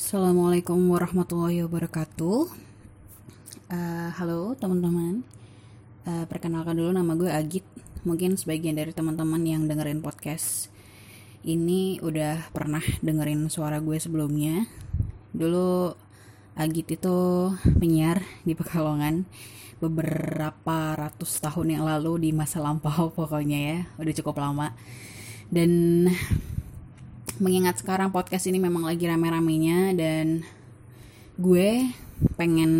Assalamualaikum warahmatullahi wabarakatuh. Uh, halo teman-teman. Uh, perkenalkan dulu nama gue Agit. Mungkin sebagian dari teman-teman yang dengerin podcast ini udah pernah dengerin suara gue sebelumnya. Dulu Agit itu penyiar di Pekalongan beberapa ratus tahun yang lalu di masa lampau pokoknya ya. Udah cukup lama. Dan mengingat sekarang podcast ini memang lagi rame-ramenya dan gue pengen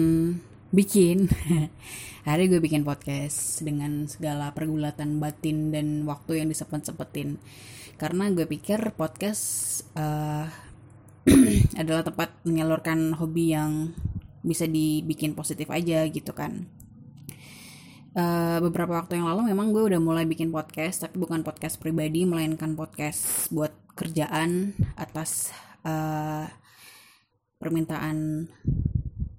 bikin hari gue bikin podcast dengan segala pergulatan batin dan waktu yang disempet-sempetin. Karena gue pikir podcast uh, adalah tempat menyalurkan hobi yang bisa dibikin positif aja gitu kan Uh, beberapa waktu yang lalu memang gue udah mulai bikin podcast tapi bukan podcast pribadi melainkan podcast buat kerjaan atas uh, permintaan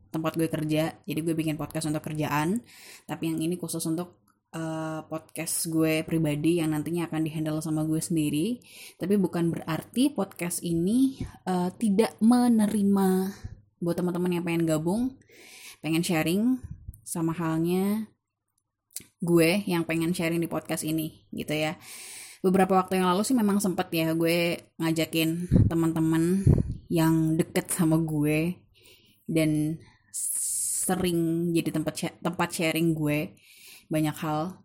tempat gue kerja. Jadi gue bikin podcast untuk kerjaan tapi yang ini khusus untuk uh, podcast gue pribadi yang nantinya akan dihandle sama gue sendiri. Tapi bukan berarti podcast ini uh, tidak menerima buat teman-teman yang pengen gabung pengen sharing sama halnya gue yang pengen sharing di podcast ini gitu ya beberapa waktu yang lalu sih memang sempet ya gue ngajakin teman-teman yang deket sama gue dan sering jadi tempat tempat sharing gue banyak hal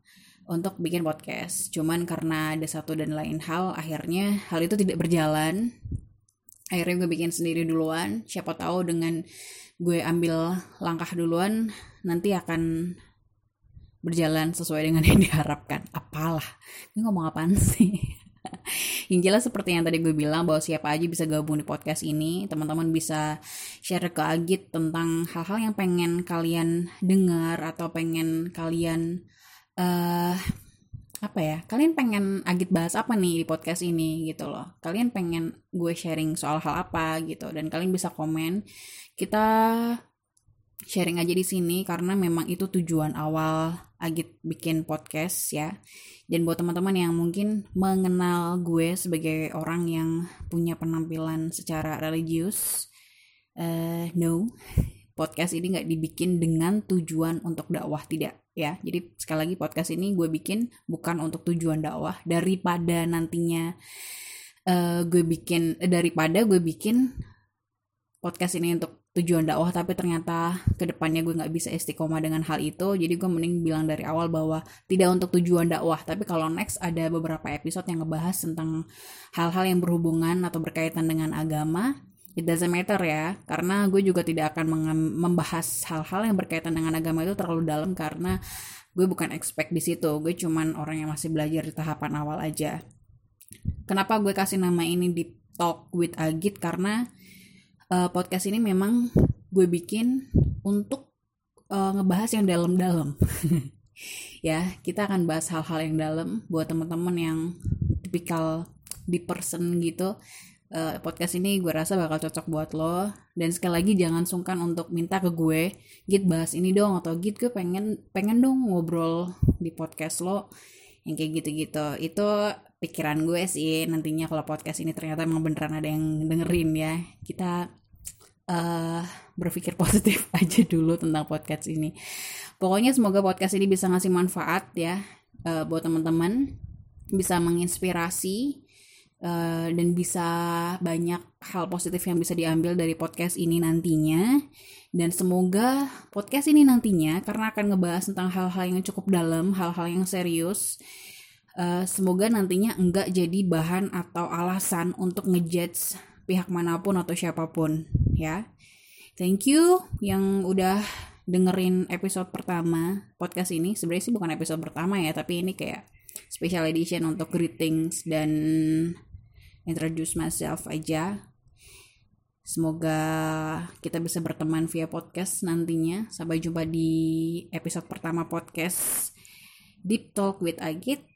untuk bikin podcast. Cuman karena ada satu dan lain hal, akhirnya hal itu tidak berjalan. Akhirnya gue bikin sendiri duluan. Siapa tahu dengan gue ambil langkah duluan, nanti akan berjalan sesuai dengan yang diharapkan. Apalah, ini ngomong apaan sih? yang jelas seperti yang tadi gue bilang bahwa siapa aja bisa gabung di podcast ini. Teman-teman bisa share ke Agit tentang hal-hal yang pengen kalian dengar atau pengen kalian uh, apa ya? Kalian pengen Agit bahas apa nih di podcast ini gitu loh. Kalian pengen gue sharing soal hal apa gitu. Dan kalian bisa komen. Kita sharing aja di sini karena memang itu tujuan awal Agit bikin podcast ya. Dan buat teman-teman yang mungkin mengenal gue sebagai orang yang punya penampilan secara religius, uh, no, podcast ini nggak dibikin dengan tujuan untuk dakwah tidak ya. Jadi sekali lagi podcast ini gue bikin bukan untuk tujuan dakwah daripada nantinya uh, gue bikin daripada gue bikin podcast ini untuk tujuan dakwah tapi ternyata ke depannya gue nggak bisa istiqomah dengan hal itu. Jadi gue mending bilang dari awal bahwa tidak untuk tujuan dakwah. Tapi kalau next ada beberapa episode yang ngebahas tentang hal-hal yang berhubungan atau berkaitan dengan agama it doesn't matter ya. Karena gue juga tidak akan membahas hal-hal yang berkaitan dengan agama itu terlalu dalam karena gue bukan expect di situ. Gue cuman orang yang masih belajar di tahapan awal aja. Kenapa gue kasih nama ini di talk with Agit? Karena uh, podcast ini memang gue bikin untuk uh, ngebahas yang dalam-dalam. ya, kita akan bahas hal-hal yang dalam buat teman-teman yang tipikal di person gitu. Uh, podcast ini gue rasa bakal cocok buat lo dan sekali lagi jangan sungkan untuk minta ke gue git bahas ini dong atau git gue pengen pengen dong ngobrol di podcast lo yang kayak gitu-gitu itu pikiran gue sih nantinya kalau podcast ini ternyata emang beneran ada yang dengerin ya. Kita uh, berpikir positif aja dulu tentang podcast ini. Pokoknya semoga podcast ini bisa ngasih manfaat ya uh, buat teman-teman. Bisa menginspirasi uh, dan bisa banyak hal positif yang bisa diambil dari podcast ini nantinya. Dan semoga podcast ini nantinya karena akan ngebahas tentang hal-hal yang cukup dalam, hal-hal yang serius. Uh, semoga nantinya enggak jadi bahan atau alasan untuk ngejudge pihak mana pun atau siapa pun ya. Thank you yang udah dengerin episode pertama podcast ini. Sebenarnya sih bukan episode pertama ya, tapi ini kayak special edition untuk greetings dan introduce myself aja Semoga kita bisa berteman via podcast nantinya. Sampai jumpa di episode pertama podcast Deep Talk with Agit.